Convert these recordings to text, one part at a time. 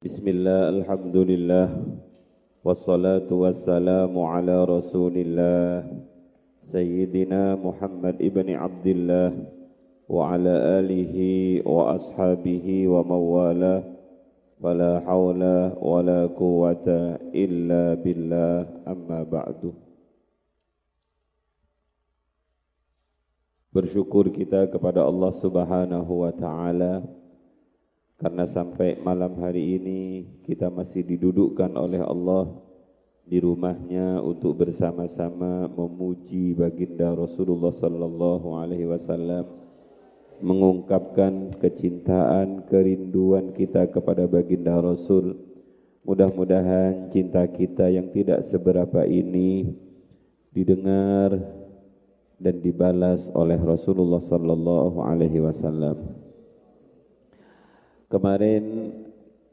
بسم الله الحمد لله والصلاة والسلام على رسول الله سيدنا محمد ابن عبد الله وعلى آله وأصحابه ومن والاه فلا حول ولا قوة إلا بالله أما بعد Bersyukur kita kepada Allah Subhanahu wa taala karena sampai malam hari ini kita masih didudukkan oleh Allah di rumahnya untuk bersama-sama memuji baginda Rasulullah sallallahu alaihi wasallam mengungkapkan kecintaan kerinduan kita kepada baginda Rasul mudah-mudahan cinta kita yang tidak seberapa ini didengar dan dibalas oleh Rasulullah sallallahu alaihi wasallam. Kemarin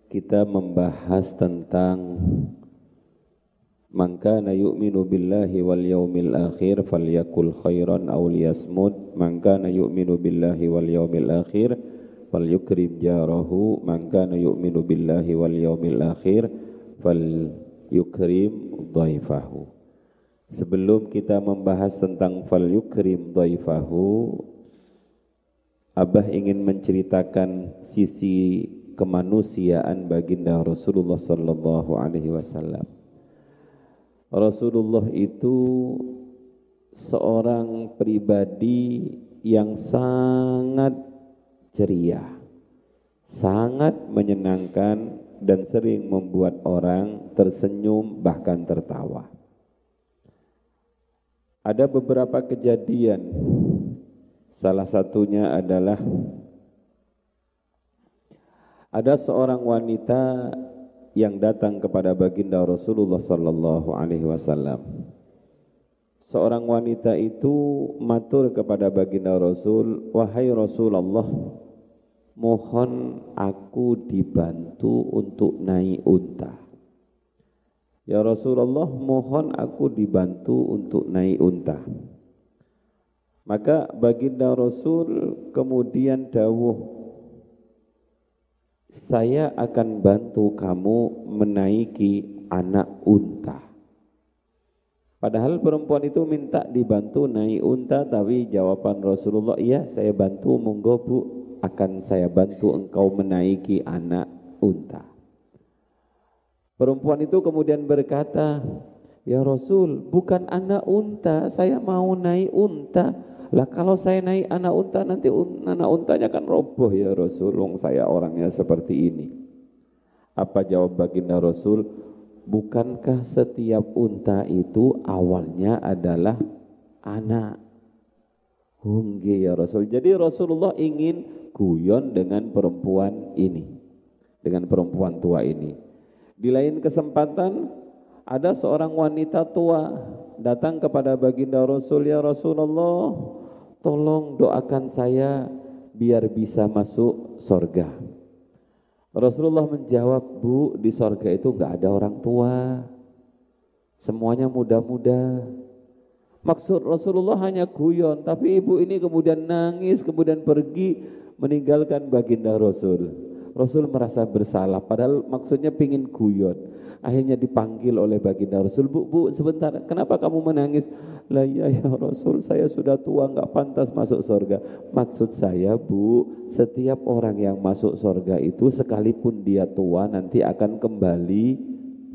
kita membahas tentang Man kana yu'minu billahi wal yaumil akhir falyakul khairan aw liyasmut. Man kana yu'minu billahi wal yaumil akhir falyukrim jarahu. Man kana yu'minu billahi wal yaumil akhir falyukrim dhaifahu. Sebelum kita membahas tentang fal yukrim dhaifahu, Abah ingin menceritakan sisi kemanusiaan baginda Rasulullah sallallahu alaihi wasallam. Rasulullah itu seorang pribadi yang sangat ceria, sangat menyenangkan dan sering membuat orang tersenyum bahkan tertawa. Ada beberapa kejadian. Salah satunya adalah ada seorang wanita yang datang kepada baginda Rasulullah sallallahu alaihi wasallam. Seorang wanita itu matur kepada baginda Rasul, "Wahai Rasulullah, mohon aku dibantu untuk naik unta." Ya Rasulullah mohon aku dibantu untuk naik unta. Maka baginda Rasul kemudian dawuh saya akan bantu kamu menaiki anak unta. Padahal perempuan itu minta dibantu naik unta tapi jawaban Rasulullah, iya saya bantu monggo bu akan saya bantu engkau menaiki anak unta. Perempuan itu kemudian berkata, Ya Rasul, bukan anak unta, saya mau naik unta. Lah kalau saya naik anak unta nanti un anak untanya kan roboh ya Rasul, wong saya orangnya seperti ini. Apa jawab baginda Rasul? Bukankah setiap unta itu awalnya adalah anak? Hungge ya Rasul. Jadi Rasulullah ingin guyon dengan perempuan ini. Dengan perempuan tua ini. Di lain kesempatan ada seorang wanita tua datang kepada baginda Rasul ya Rasulullah tolong doakan saya biar bisa masuk sorga. Rasulullah menjawab bu di sorga itu nggak ada orang tua semuanya muda-muda. Maksud Rasulullah hanya guyon, tapi ibu ini kemudian nangis, kemudian pergi meninggalkan baginda Rasul. Rasul merasa bersalah padahal maksudnya pingin guyon. Akhirnya dipanggil oleh baginda Rasul, "Bu, Bu, sebentar. Kenapa kamu menangis?" "Lah ya ya Rasul, saya sudah tua enggak pantas masuk surga." Maksud saya, Bu, setiap orang yang masuk surga itu sekalipun dia tua nanti akan kembali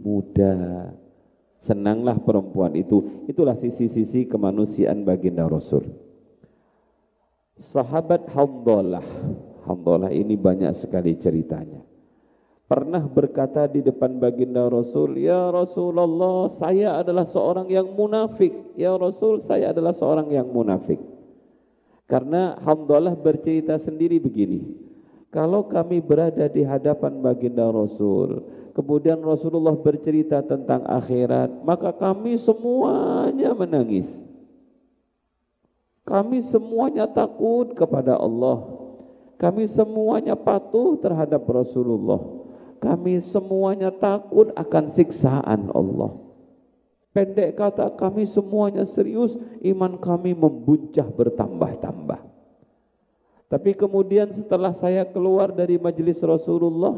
muda. Senanglah perempuan itu. Itulah sisi-sisi kemanusiaan baginda Rasul. Sahabat Hamdalah Hamdalah ini banyak sekali ceritanya. Pernah berkata di depan baginda Rasul, Ya Rasulullah, saya adalah seorang yang munafik. Ya Rasul, saya adalah seorang yang munafik. Karena Hamdalah bercerita sendiri begini, kalau kami berada di hadapan baginda Rasul, kemudian Rasulullah bercerita tentang akhirat, maka kami semuanya menangis. Kami semuanya takut kepada Allah. Kami semuanya patuh terhadap Rasulullah. Kami semuanya takut akan siksaan Allah. Pendek kata kami semuanya serius, iman kami membuncah bertambah-tambah. Tapi kemudian setelah saya keluar dari majelis Rasulullah,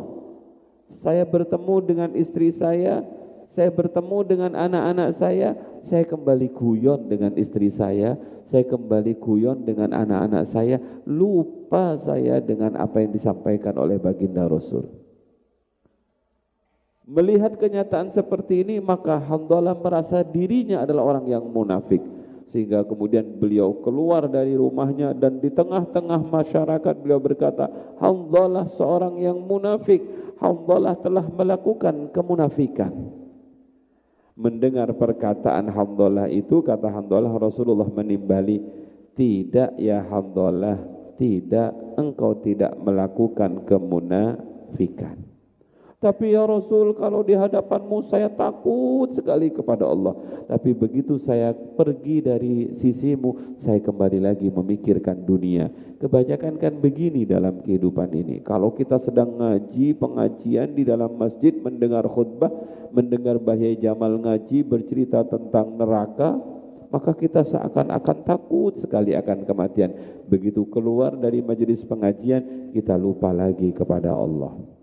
Saya bertemu dengan istri saya, saya bertemu dengan anak-anak saya, saya kembali guyon dengan istri saya, saya kembali guyon dengan anak-anak saya, lupa saya dengan apa yang disampaikan oleh baginda Rasul. Melihat kenyataan seperti ini maka Hamdalah merasa dirinya adalah orang yang munafik. Sehingga kemudian beliau keluar dari rumahnya dan di tengah-tengah masyarakat beliau berkata Hamdalah seorang yang munafik. Hamdalah telah melakukan kemunafikan mendengar perkataan Hamdalah itu kata Hamdalah Rasulullah menimbali tidak ya Hamdalah tidak engkau tidak melakukan kemunafikan tapi ya Rasul kalau di hadapanmu saya takut sekali kepada Allah. Tapi begitu saya pergi dari sisimu, saya kembali lagi memikirkan dunia. Kebanyakan kan begini dalam kehidupan ini. Kalau kita sedang ngaji, pengajian di dalam masjid, mendengar khutbah, mendengar Bahaya Jamal ngaji, bercerita tentang neraka, maka kita seakan-akan takut sekali akan kematian. Begitu keluar dari majelis pengajian, kita lupa lagi kepada Allah.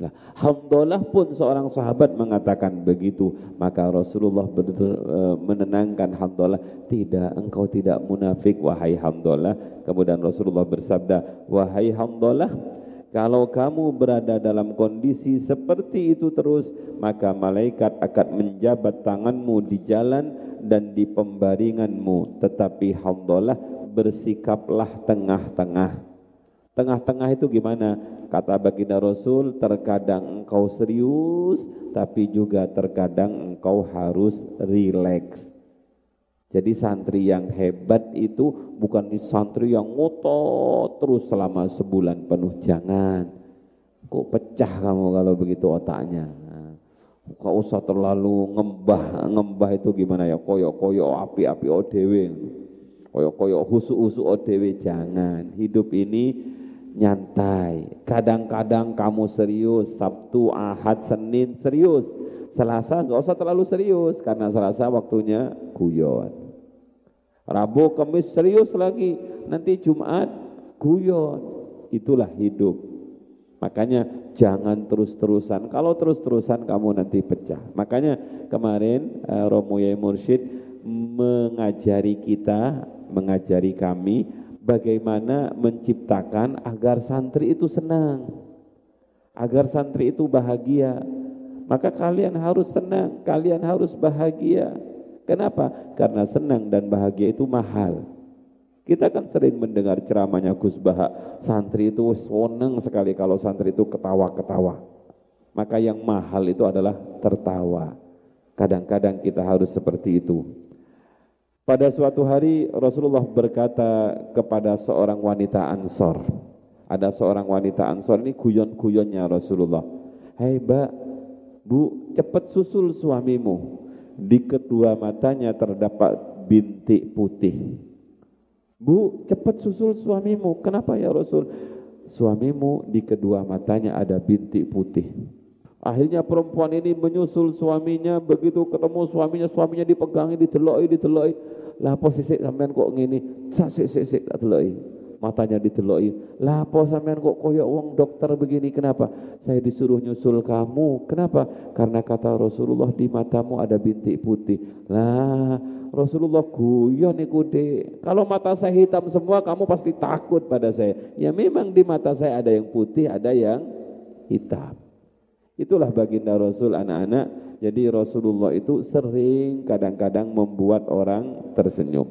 Nah, Hamdalah pun seorang sahabat mengatakan begitu, maka Rasulullah e, menenangkan Hamdalah, tidak engkau tidak munafik wahai Hamdalah. Kemudian Rasulullah bersabda, wahai Hamdalah, kalau kamu berada dalam kondisi seperti itu terus, maka malaikat akan menjabat tanganmu di jalan dan di pembaringanmu. Tetapi Hamdalah bersikaplah tengah-tengah Tengah-tengah itu gimana? Kata baginda Rasul, terkadang engkau serius, tapi juga terkadang engkau harus rileks. Jadi santri yang hebat itu bukan santri yang ngotot terus selama sebulan penuh. Jangan. Kok pecah kamu kalau begitu otaknya. Kok usah terlalu ngembah. Ngembah itu gimana ya? Koyok-koyok api-api odewe. Koyok-koyok husu-husu odewe. Jangan. Hidup ini nyantai. Kadang-kadang kamu serius, Sabtu, Ahad, Senin serius. Selasa nggak usah terlalu serius karena Selasa waktunya guyon. Rabu, Kamis serius lagi, nanti Jumat guyon. Itulah hidup. Makanya jangan terus-terusan. Kalau terus-terusan kamu nanti pecah. Makanya kemarin uh, Romo Yai Mursyid mengajari kita, mengajari kami bagaimana menciptakan agar santri itu senang, agar santri itu bahagia. Maka kalian harus senang, kalian harus bahagia. Kenapa? Karena senang dan bahagia itu mahal. Kita kan sering mendengar ceramahnya Gus Baha, santri itu senang sekali kalau santri itu ketawa-ketawa. Maka yang mahal itu adalah tertawa. Kadang-kadang kita harus seperti itu. Pada suatu hari Rasulullah berkata kepada seorang wanita Ansor. Ada seorang wanita Ansor ini guyon-guyonnya Rasulullah. Hei mbak, bu cepat susul suamimu. Di kedua matanya terdapat bintik putih. Bu cepat susul suamimu. Kenapa ya Rasul? Suamimu di kedua matanya ada bintik putih. Akhirnya perempuan ini menyusul suaminya, begitu ketemu suaminya, suaminya dipegangi, diteloi, diteloi. Lah apa sisik sampean kok ngene? Sak sik sik sik tak. Matanya diteloi. Lah apa sampean kok koyok wong dokter begini? Kenapa? Saya disuruh nyusul kamu. Kenapa? Karena kata Rasulullah di matamu ada bintik putih. Lah Rasulullah guyon niku dek. Kalau mata saya hitam semua kamu pasti takut pada saya. Ya memang di mata saya ada yang putih, ada yang hitam. Itulah baginda Rasul anak-anak. Jadi Rasulullah itu sering kadang-kadang membuat orang tersenyum.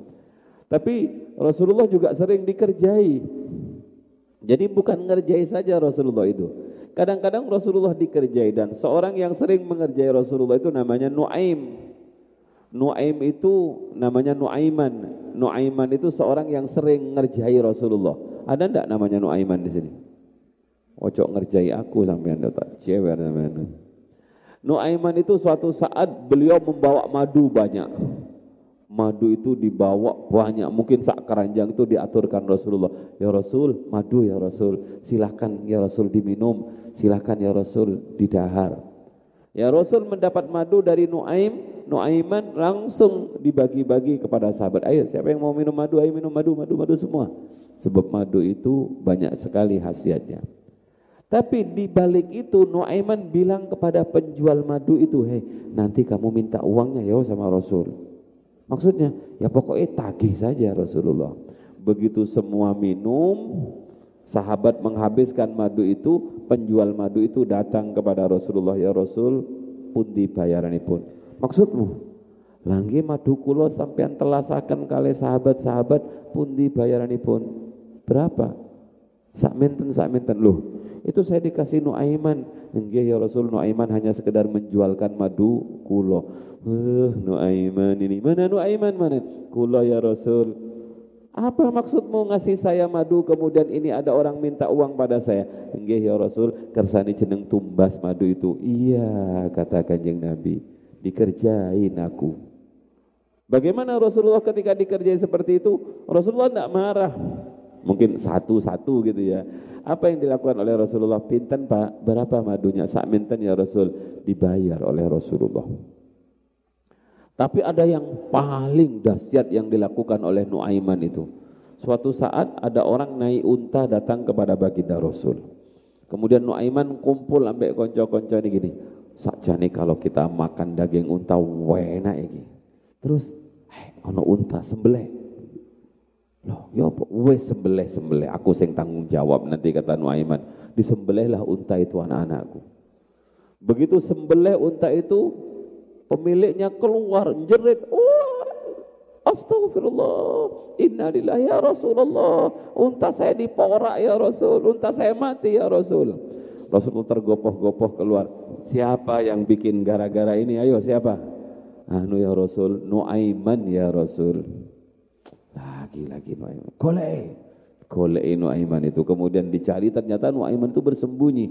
Tapi Rasulullah juga sering dikerjai. Jadi bukan ngerjai saja Rasulullah itu. Kadang-kadang Rasulullah dikerjai dan seorang yang sering mengerjai Rasulullah itu namanya Nuaim. Nuaim itu namanya Nuaiman. Nuaiman itu seorang yang sering ngerjai Rasulullah. Ada enggak namanya Nuaiman di sini? Ojo ngerjai aku sampean tak cewek sampean. Nuaiman itu suatu saat beliau membawa madu banyak. Madu itu dibawa banyak, mungkin sak keranjang itu diaturkan Rasulullah. Ya Rasul, madu ya Rasul, silahkan ya Rasul diminum, silahkan ya Rasul didahar. Ya Rasul mendapat madu dari Nuaim, Nuaiman langsung dibagi-bagi kepada sahabat. Ayo siapa yang mau minum madu, ayo minum madu, madu, madu semua. Sebab madu itu banyak sekali khasiatnya. Tapi di balik itu Nuaiman bilang kepada penjual madu itu, "Hei, nanti kamu minta uangnya ya sama Rasul." Maksudnya, ya pokoknya tagih saja Rasulullah. Begitu semua minum, sahabat menghabiskan madu itu, penjual madu itu datang kepada Rasulullah, "Ya Rasul, pundi pun. Maksudmu, langgi madu kulo sampean telasakan kali sahabat-sahabat pundi pun. Berapa? Sak menten sak menten loh itu saya dikasih Nuaiman. Enggak ya Rasul Nuaiman hanya sekedar menjualkan madu kulo. Uh, Nuaiman ini mana Nuaiman mana? Kulo ya Rasul. Apa maksudmu ngasih saya madu kemudian ini ada orang minta uang pada saya? Enggak ya Rasul, kersani jeneng tumbas madu itu. Iya kata kanjeng Nabi, dikerjain aku. Bagaimana Rasulullah ketika dikerjain seperti itu? Rasulullah tidak marah. Mungkin satu-satu gitu ya. Apa yang dilakukan oleh Rasulullah? Pinten Pak, berapa madunya? Sak minten ya Rasul, dibayar oleh Rasulullah. Tapi ada yang paling dahsyat yang dilakukan oleh Nuaiman itu. Suatu saat ada orang naik unta datang kepada baginda Rasul. Kemudian Nuaiman kumpul ambek konco-konco ini gini. Sakjane kalau kita makan daging unta wena iki. Terus, hey, ono unta sembelih. Loh, ya apa? Wes sembelih sembelih. Aku sing tanggung jawab nanti kata Nuaiman. Disembelihlah unta itu anak-anakku. Begitu sembelih unta itu, pemiliknya keluar jerit. Oh, Astagfirullah. Innalillah ya Rasulullah. Unta saya diporak ya Rasul. Unta saya mati ya Rasul. Rasulullah tergopoh-gopoh keluar. Siapa yang bikin gara-gara ini? Ayo siapa? Anu ya Rasul. Nuaiman ya Rasul lagi-lagi Nuaiman. Golek. Golek Nuaiman itu. Kemudian dicari ternyata Nuaiman itu bersembunyi.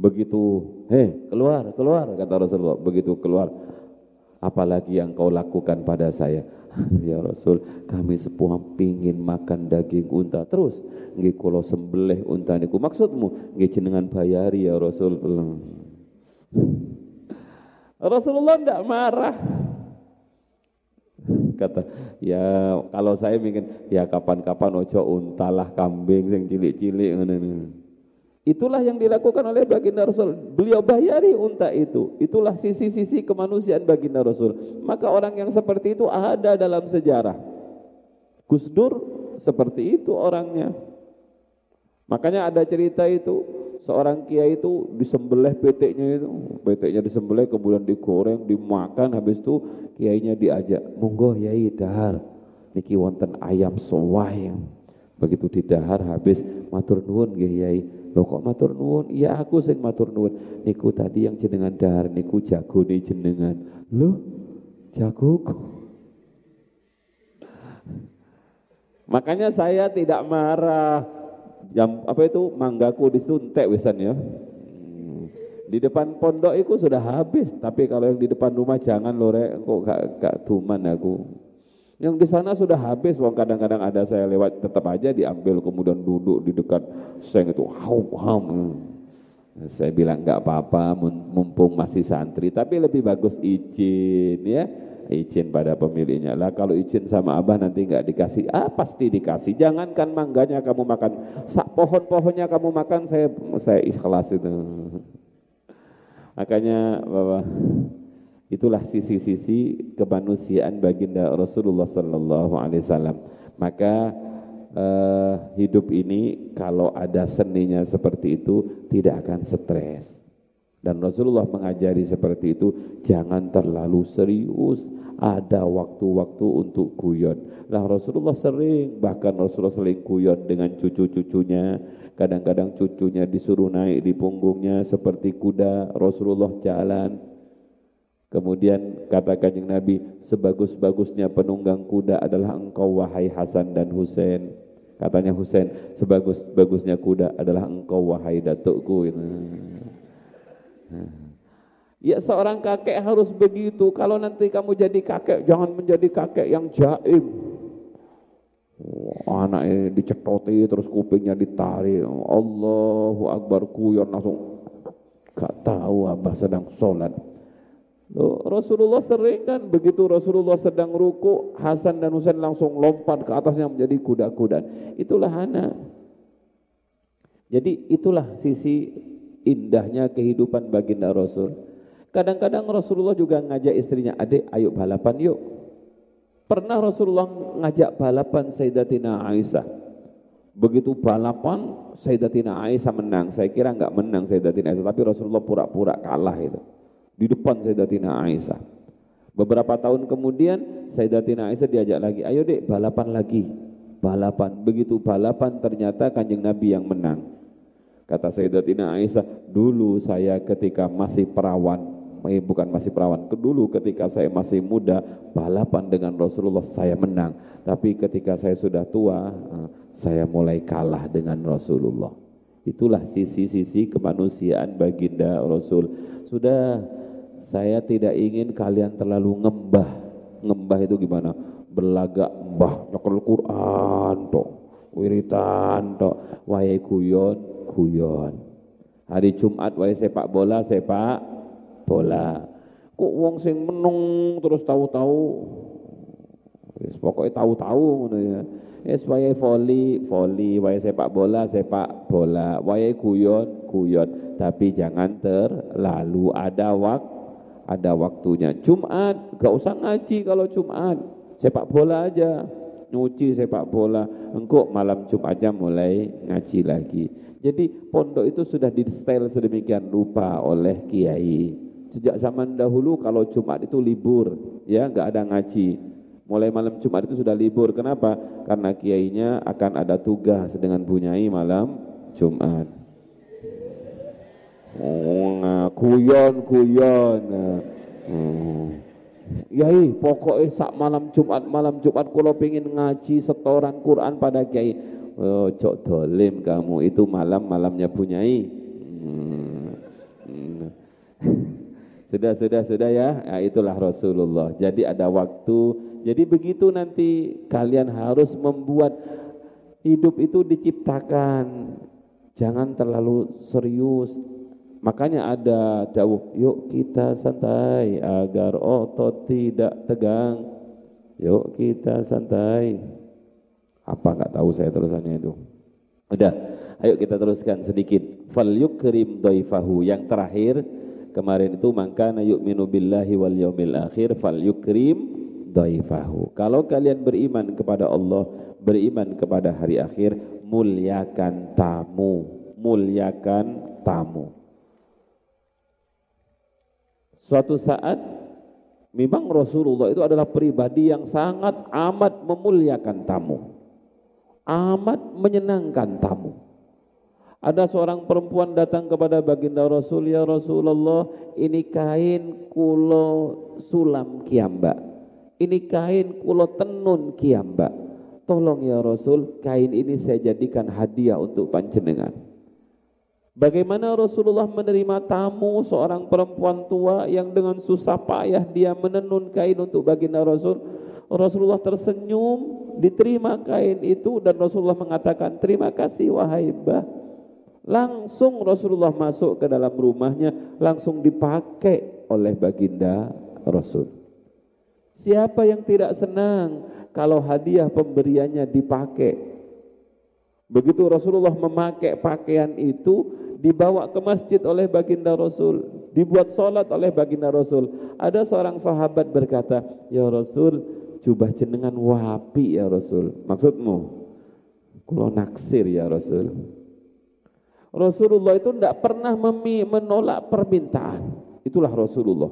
Begitu, heh keluar, keluar kata Rasulullah. Begitu keluar, apalagi yang kau lakukan pada saya. Ya Rasul, kami sepuh pingin makan daging unta terus. Nggih kula sembelih unta niku. Maksudmu nggih jenengan bayari ya Rasul. Rasulullah tidak marah kata ya kalau saya ingin ya kapan-kapan ojo untalah kambing yang cilik-cilik Itulah yang dilakukan oleh baginda Rasul. Beliau bayari unta itu. Itulah sisi-sisi kemanusiaan baginda Rasul. Maka orang yang seperti itu ada dalam sejarah. Gus Dur seperti itu orangnya. Makanya ada cerita itu seorang kiai itu disembelih peteknya itu, peteknya disembelih kemudian digoreng, dimakan, habis itu kiainya diajak, monggo yai dahar, niki wonten ayam sowai. Begitu didahar habis matur nuwun nggih yai. Loh kok matur nuwun? Iya aku sing matur nuwun. Niku tadi yang jenengan dahar niku jago nih jenengan. Loh, jagoku. Makanya saya tidak marah Jam apa itu manggaku di situ entek wisan ya. Di depan pondok itu sudah habis, tapi kalau yang di depan rumah jangan lore, kok gak, gak tuman aku. Yang di sana sudah habis, wong kadang-kadang ada saya lewat tetap aja diambil kemudian duduk di dekat seng itu, hau ham. Saya bilang nggak apa-apa, mumpung masih santri, tapi lebih bagus izin ya izin pada pemiliknya. Lah kalau izin sama abah nanti nggak dikasih, ah pasti dikasih. Jangankan mangganya kamu makan, sak pohon-pohonnya kamu makan, saya saya ikhlas itu. Makanya Bapak, itulah sisi-sisi kemanusiaan baginda Rasulullah Sallallahu Alaihi Wasallam. Maka uh, hidup ini kalau ada seninya seperti itu tidak akan stres. Dan Rasulullah mengajari seperti itu, jangan terlalu serius, ada waktu-waktu untuk guyon. Lah Rasulullah sering, bahkan Rasulullah sering guyon dengan cucu-cucunya. Kadang-kadang cucunya disuruh naik di punggungnya seperti kuda, Rasulullah jalan. Kemudian kata kanjeng Nabi, sebagus-bagusnya penunggang kuda adalah engkau wahai Hasan dan Husain. Katanya Husain, sebagus-bagusnya kuda adalah engkau wahai datukku. Ya seorang kakek harus begitu. Kalau nanti kamu jadi kakek, jangan menjadi kakek yang jaim. Oh, anaknya dicetoti terus kupingnya ditarik. Allahu Akbar kuyon langsung gak tahu abah sedang sholat. Loh, Rasulullah sering kan begitu Rasulullah sedang ruku, Hasan dan Husain langsung lompat ke atasnya menjadi kuda-kuda. Itulah anak. Jadi itulah sisi indahnya kehidupan baginda Rasul. Kadang-kadang Rasulullah juga ngajak istrinya, adik ayo balapan yuk. Pernah Rasulullah ngajak balapan Sayyidatina Aisyah. Begitu balapan Sayyidatina Aisyah menang. Saya kira enggak menang Sayyidatina Aisyah, tapi Rasulullah pura-pura kalah itu. Di depan Sayyidatina Aisyah. Beberapa tahun kemudian Sayyidatina Aisyah diajak lagi, ayo dek balapan lagi. Balapan, begitu balapan ternyata kanjeng Nabi yang menang. Kata Sayyidatina Aisyah, dulu saya ketika masih perawan, eh, bukan masih perawan, dulu ketika saya masih muda, balapan dengan Rasulullah saya menang. Tapi ketika saya sudah tua, eh, saya mulai kalah dengan Rasulullah. Itulah sisi-sisi kemanusiaan baginda Rasul. Sudah, saya tidak ingin kalian terlalu ngembah. Ngembah itu gimana? Berlagak mbah, nyekel Quran, toh, wiritan, toh, wayai guyon, guyon. Hari Jumat wae sepak bola, sepak bola. Kok wong sing menung terus tahu-tahu wis pokoke tahu-tahu ngono ya. Wis wae voli, voli, wae sepak bola, sepak bola, wae guyon, guyon, tapi jangan terlalu ada wak ada waktunya. Jumat gak usah ngaji kalau Jumat. Sepak bola aja. Nyuci sepak bola. Engkau malam Jumatnya mulai ngaji lagi. Jadi pondok itu sudah di style sedemikian rupa oleh kiai. Sejak zaman dahulu kalau Jumat itu libur, ya nggak ada ngaji. Mulai malam Jumat itu sudah libur. Kenapa? Karena kiainya akan ada tugas dengan bunyai malam Jumat. Oh, kuyon kuyon. Hmm. Yai, pokoknya sak malam Jumat malam Jumat kalau pengen ngaji setoran Quran pada kiai Oh, cok dolim kamu itu malam-malamnya punyai. Hmm. Sudah, sudah, sudah ya. ya. Itulah Rasulullah. Jadi ada waktu. Jadi begitu nanti kalian harus membuat hidup itu diciptakan. Jangan terlalu serius. Makanya ada dawuh, yuk kita santai agar otot tidak tegang. Yuk kita santai. Apa nggak tahu saya terusannya itu. Udah, ayo kita teruskan sedikit. Fal yukrim doifahu. Yang terakhir kemarin itu maka yu'minu billahi wal yaumil akhir fal yukrim doifahu. Kalau kalian beriman kepada Allah, beriman kepada hari akhir, muliakan tamu, muliakan tamu. Suatu saat memang Rasulullah itu adalah pribadi yang sangat amat memuliakan tamu amat menyenangkan tamu. Ada seorang perempuan datang kepada baginda Rasul, ya Rasulullah, ini kain kulo sulam kiamba. Ini kain kulo tenun kiamba. Tolong ya Rasul, kain ini saya jadikan hadiah untuk panjenengan. Bagaimana Rasulullah menerima tamu seorang perempuan tua yang dengan susah payah dia menenun kain untuk baginda Rasul? Rasulullah tersenyum diterima kain itu dan Rasulullah mengatakan terima kasih wahai mbah. Langsung Rasulullah masuk ke dalam rumahnya langsung dipakai oleh baginda Rasul. Siapa yang tidak senang kalau hadiah pemberiannya dipakai? Begitu Rasulullah memakai pakaian itu dibawa ke masjid oleh baginda Rasul dibuat solat oleh baginda Rasul. Ada seorang sahabat berkata ya Rasul jubah jenengan wapi ya Rasul. Maksudmu? Kulo naksir ya Rasul. Rasulullah itu tidak pernah menolak permintaan. Itulah Rasulullah.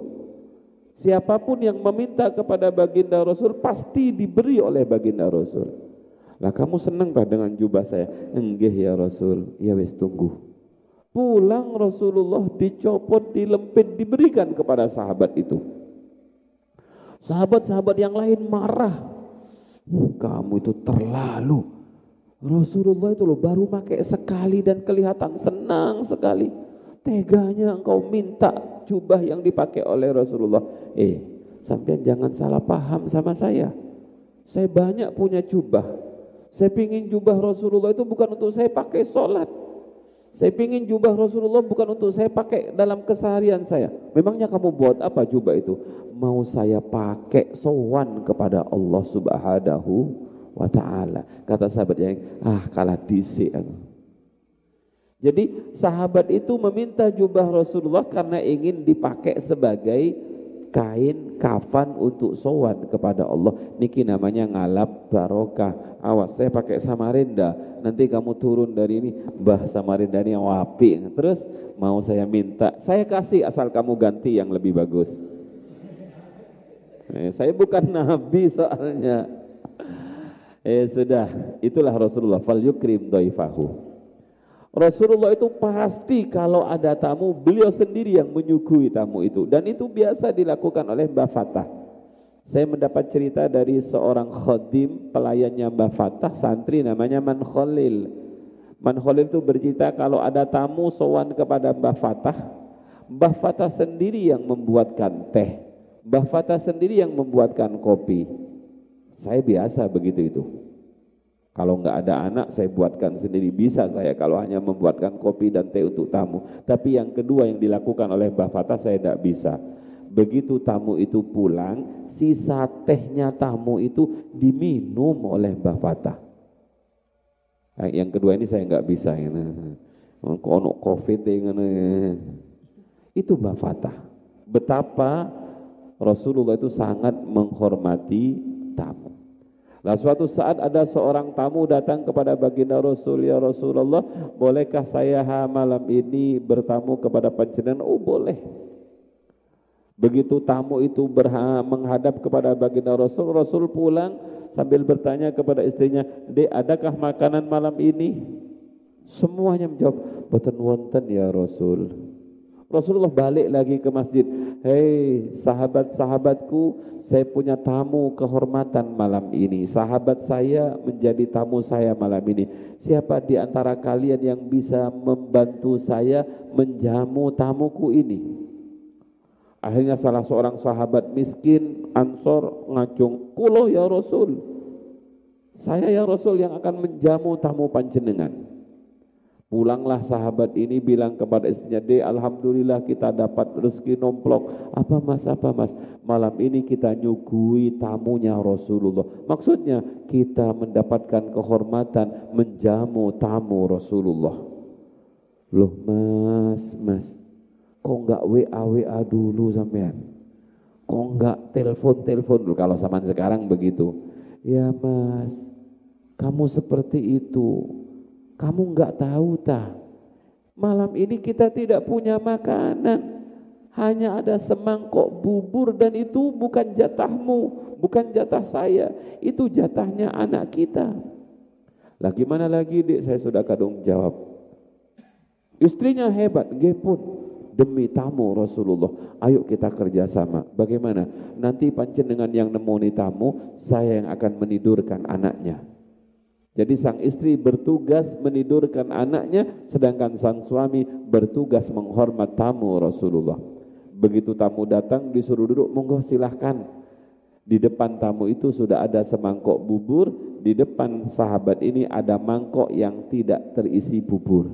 Siapa pun yang meminta kepada baginda Rasul pasti diberi oleh baginda Rasul. Lah kamu senang tak dengan jubah saya? Enggih ya Rasul. Ya wis tunggu. Pulang Rasulullah dicopot, dilempit, diberikan kepada sahabat itu. Sahabat-sahabat yang lain marah. Kamu itu terlalu. Rasulullah itu loh baru pakai sekali dan kelihatan senang sekali. Teganya engkau minta jubah yang dipakai oleh Rasulullah. Eh, sampai jangan salah paham sama saya. Saya banyak punya jubah. Saya pingin jubah Rasulullah itu bukan untuk saya pakai sholat. Saya pingin jubah Rasulullah bukan untuk saya pakai dalam keseharian saya. Memangnya kamu buat apa jubah itu? Mau saya pakai sowan kepada Allah subhanahu wa ta'ala. Kata sahabat yang, ah kalah disik aku. Jadi sahabat itu meminta jubah Rasulullah karena ingin dipakai sebagai kain kafan untuk sowan kepada Allah. Niki namanya ngalap barokah. Awas saya pakai Samarinda. Nanti kamu turun dari ini Mbah Samarinda ini wapi. Terus mau saya minta, saya kasih asal kamu ganti yang lebih bagus. Eh, saya bukan nabi soalnya. Eh sudah, itulah Rasulullah. Fal yukrim doifahu. Rasulullah itu pasti kalau ada tamu, beliau sendiri yang menyuguhi tamu itu. Dan itu biasa dilakukan oleh Mbak Fatah. Saya mendapat cerita dari seorang khodim pelayannya Mbak Fatah, santri namanya Man Khalil. Man Khalil itu bercerita kalau ada tamu sowan kepada Mbak Fatah, Mbak Fatah sendiri yang membuatkan teh. Mbak Fatah sendiri yang membuatkan kopi. Saya biasa begitu itu. Kalau nggak ada anak, saya buatkan sendiri. Bisa saya kalau hanya membuatkan kopi dan teh untuk tamu. Tapi yang kedua yang dilakukan oleh Mbah Fatah, saya tidak bisa. Begitu tamu itu pulang, sisa tehnya tamu itu diminum oleh Mbah Fatah. Yang kedua ini saya nggak bisa. Kono covid itu Mbah Fatah. Betapa Rasulullah itu sangat menghormati tamu. Lah suatu saat ada seorang tamu datang kepada baginda Rasul, ya Rasulullah, bolehkah saya ha malam ini bertamu kepada panjenengan? Oh boleh. Begitu tamu itu berha menghadap kepada baginda Rasul, Rasul pulang sambil bertanya kepada istrinya, "Dek, adakah makanan malam ini?" Semuanya menjawab, "Boten wonten ya Rasul." Rasulullah balik lagi ke masjid. Hei sahabat-sahabatku, saya punya tamu kehormatan malam ini. Sahabat saya menjadi tamu saya malam ini. Siapa di antara kalian yang bisa membantu saya menjamu tamuku ini? Akhirnya salah seorang sahabat miskin Ansor ngacung, "Kulo ya Rasul. Saya ya Rasul yang akan menjamu tamu panjenengan." Pulanglah sahabat ini bilang kepada istrinya, "De, alhamdulillah kita dapat rezeki nomplok. Apa Mas? Apa Mas? Malam ini kita nyugui tamunya Rasulullah." Maksudnya kita mendapatkan kehormatan menjamu tamu Rasulullah. Loh, Mas, Mas. Kok enggak WA WA dulu sampean? Kok enggak telepon-telepon dulu kalau zaman sekarang begitu? Ya, Mas. Kamu seperti itu kamu enggak tahu tak? Malam ini kita tidak punya makanan. Hanya ada semangkok bubur dan itu bukan jatahmu, bukan jatah saya. Itu jatahnya anak kita. Lah gimana lagi dek saya sudah kadung jawab. Istrinya hebat, pun demi tamu Rasulullah. Ayo kita kerjasama. Bagaimana? Nanti pancen dengan yang nemoni tamu, saya yang akan menidurkan anaknya. Jadi sang istri bertugas menidurkan anaknya sedangkan sang suami bertugas menghormat tamu Rasulullah. Begitu tamu datang disuruh duduk, monggo silahkan. Di depan tamu itu sudah ada semangkok bubur, di depan sahabat ini ada mangkok yang tidak terisi bubur.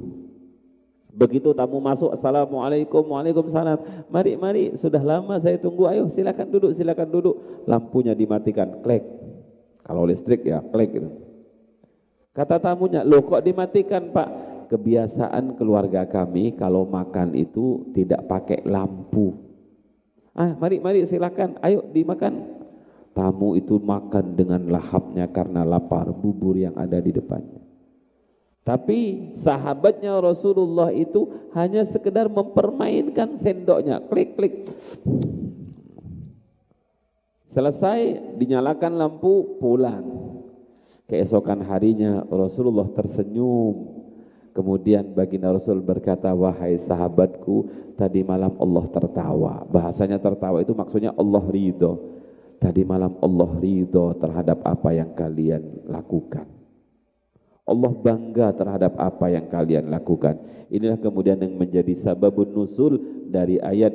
Begitu tamu masuk, Assalamualaikum, Waalaikumsalam. Mari, mari, sudah lama saya tunggu, ayo silakan duduk, silakan duduk. Lampunya dimatikan, klek. Kalau listrik ya, klek gitu. Kata tamunya, loh kok dimatikan pak? Kebiasaan keluarga kami kalau makan itu tidak pakai lampu. Ah, mari, mari silakan, ayo dimakan. Tamu itu makan dengan lahapnya karena lapar, bubur yang ada di depannya. Tapi sahabatnya Rasulullah itu hanya sekedar mempermainkan sendoknya, klik-klik. Selesai, dinyalakan lampu, pulang. Keesokan harinya Rasulullah tersenyum. Kemudian baginda Rasul berkata, wahai sahabatku, tadi malam Allah tertawa. Bahasanya tertawa itu maksudnya Allah ridho. Tadi malam Allah ridho terhadap apa yang kalian lakukan. Allah bangga terhadap apa yang kalian lakukan. Inilah kemudian yang menjadi sababun nusul dari ayat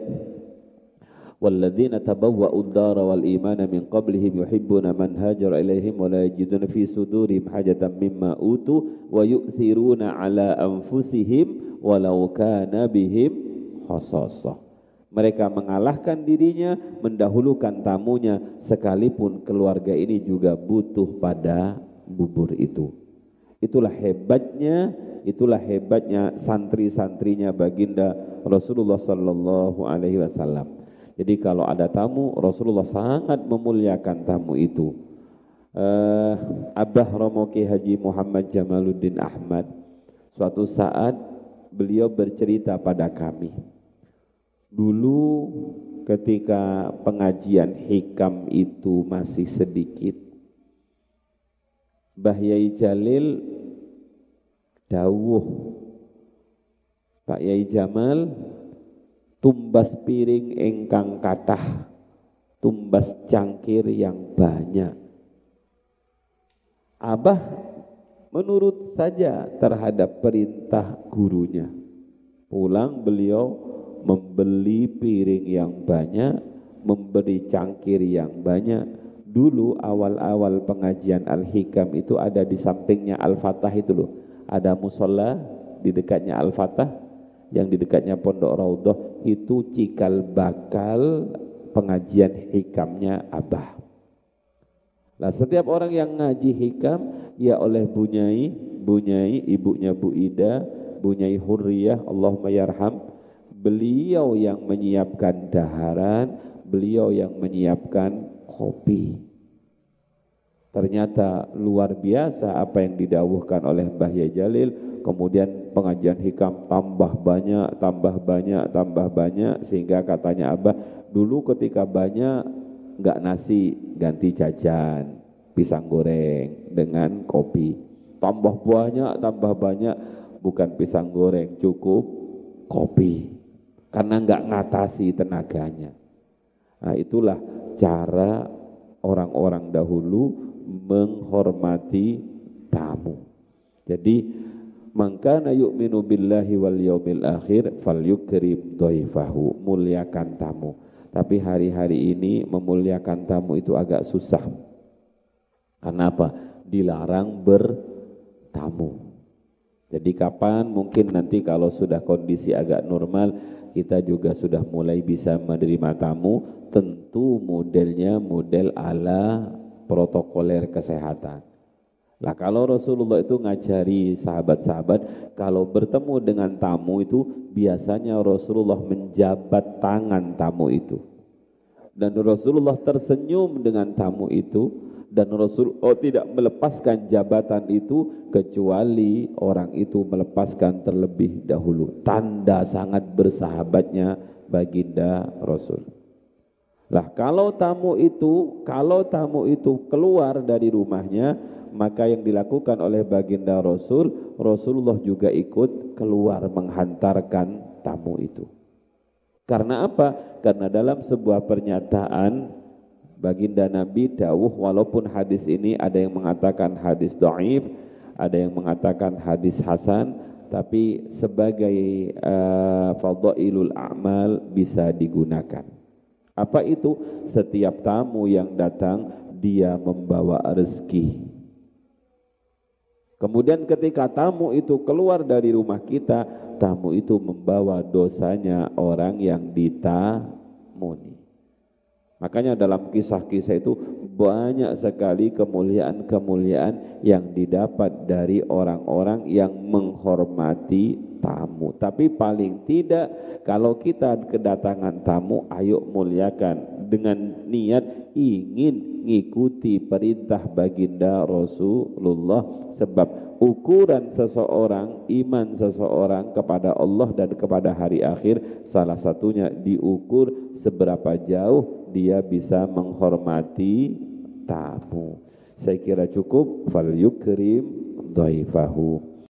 والذين تبوأوا الدار والإيمان من قبلهم يحبون من هاجر إليهم ولا يجدون في صدورهم حاجة مما أوتوا ويؤثرون على أنفسهم ولو كان بهم خصاصة Mereka mengalahkan dirinya, mendahulukan tamunya, sekalipun keluarga ini juga butuh pada bubur itu. Itulah hebatnya, itulah hebatnya santri-santrinya baginda Rasulullah Sallallahu Alaihi Wasallam. Jadi kalau ada tamu, Rasulullah sangat memuliakan tamu itu. Uh, Abah Romoki Haji Muhammad Jamaluddin Ahmad suatu saat beliau bercerita pada kami. Dulu ketika pengajian hikam itu masih sedikit, Bahyai Jalil dawuh Pak Yai Jamal tumbas piring engkang kathah tumbas cangkir yang banyak. Abah menurut saja terhadap perintah gurunya. Pulang beliau membeli piring yang banyak memberi cangkir yang banyak. Dulu awal-awal pengajian Al-Hikam itu ada di sampingnya Al-Fatah itu loh. Ada musola di dekatnya Al-Fatah, yang di dekatnya Pondok Raudhah itu cikal bakal pengajian hikamnya Abah. Nah, setiap orang yang ngaji hikam ya oleh Bunyai, Bunyai ibunya Bu Ida, Bunyai Hurriyah, Allahumma yarham, beliau yang menyiapkan daharan, beliau yang menyiapkan kopi. Ternyata luar biasa apa yang didawuhkan oleh Mbah Yai Jalil, kemudian pengajian hikam tambah banyak, tambah banyak, tambah banyak, sehingga katanya Abah, dulu ketika banyak, enggak nasi, ganti jajan, pisang goreng dengan kopi. Tambah banyak, tambah banyak, bukan pisang goreng, cukup kopi. Karena enggak ngatasi tenaganya. Nah itulah cara orang-orang dahulu menghormati tamu. Jadi maka yu'minu billahi wal yaumil akhir falyukrim dhaifahu, muliakan tamu. Tapi hari-hari ini memuliakan tamu itu agak susah. Kenapa? Dilarang bertamu. Jadi kapan mungkin nanti kalau sudah kondisi agak normal kita juga sudah mulai bisa menerima tamu tentu modelnya model ala protokoler kesehatan. Lah kalau Rasulullah itu ngajari sahabat-sahabat kalau bertemu dengan tamu itu biasanya Rasulullah menjabat tangan tamu itu. Dan Rasulullah tersenyum dengan tamu itu dan Rasulullah oh, tidak melepaskan jabatan itu kecuali orang itu melepaskan terlebih dahulu. Tanda sangat bersahabatnya baginda Rasul. Lah kalau tamu itu, kalau tamu itu keluar dari rumahnya, maka yang dilakukan oleh baginda Rasul, Rasulullah juga ikut keluar menghantarkan tamu itu. Karena apa? Karena dalam sebuah pernyataan baginda Nabi dawuh walaupun hadis ini ada yang mengatakan hadis dhaif, ada yang mengatakan hadis hasan, tapi sebagai uh, fadhailul a'mal bisa digunakan. Apa itu? Setiap tamu yang datang dia membawa rezeki. Kemudian ketika tamu itu keluar dari rumah kita, tamu itu membawa dosanya orang yang ditamuni. Makanya dalam kisah-kisah itu banyak sekali kemuliaan-kemuliaan yang didapat dari orang-orang yang menghormati tamu. Tapi paling tidak kalau kita kedatangan tamu, ayo muliakan dengan niat ingin mengikuti perintah baginda Rasulullah sebab ukuran seseorang, iman seseorang kepada Allah dan kepada hari akhir salah satunya diukur seberapa jauh dia bisa menghormati tamu. Saya kira cukup fal yukrim.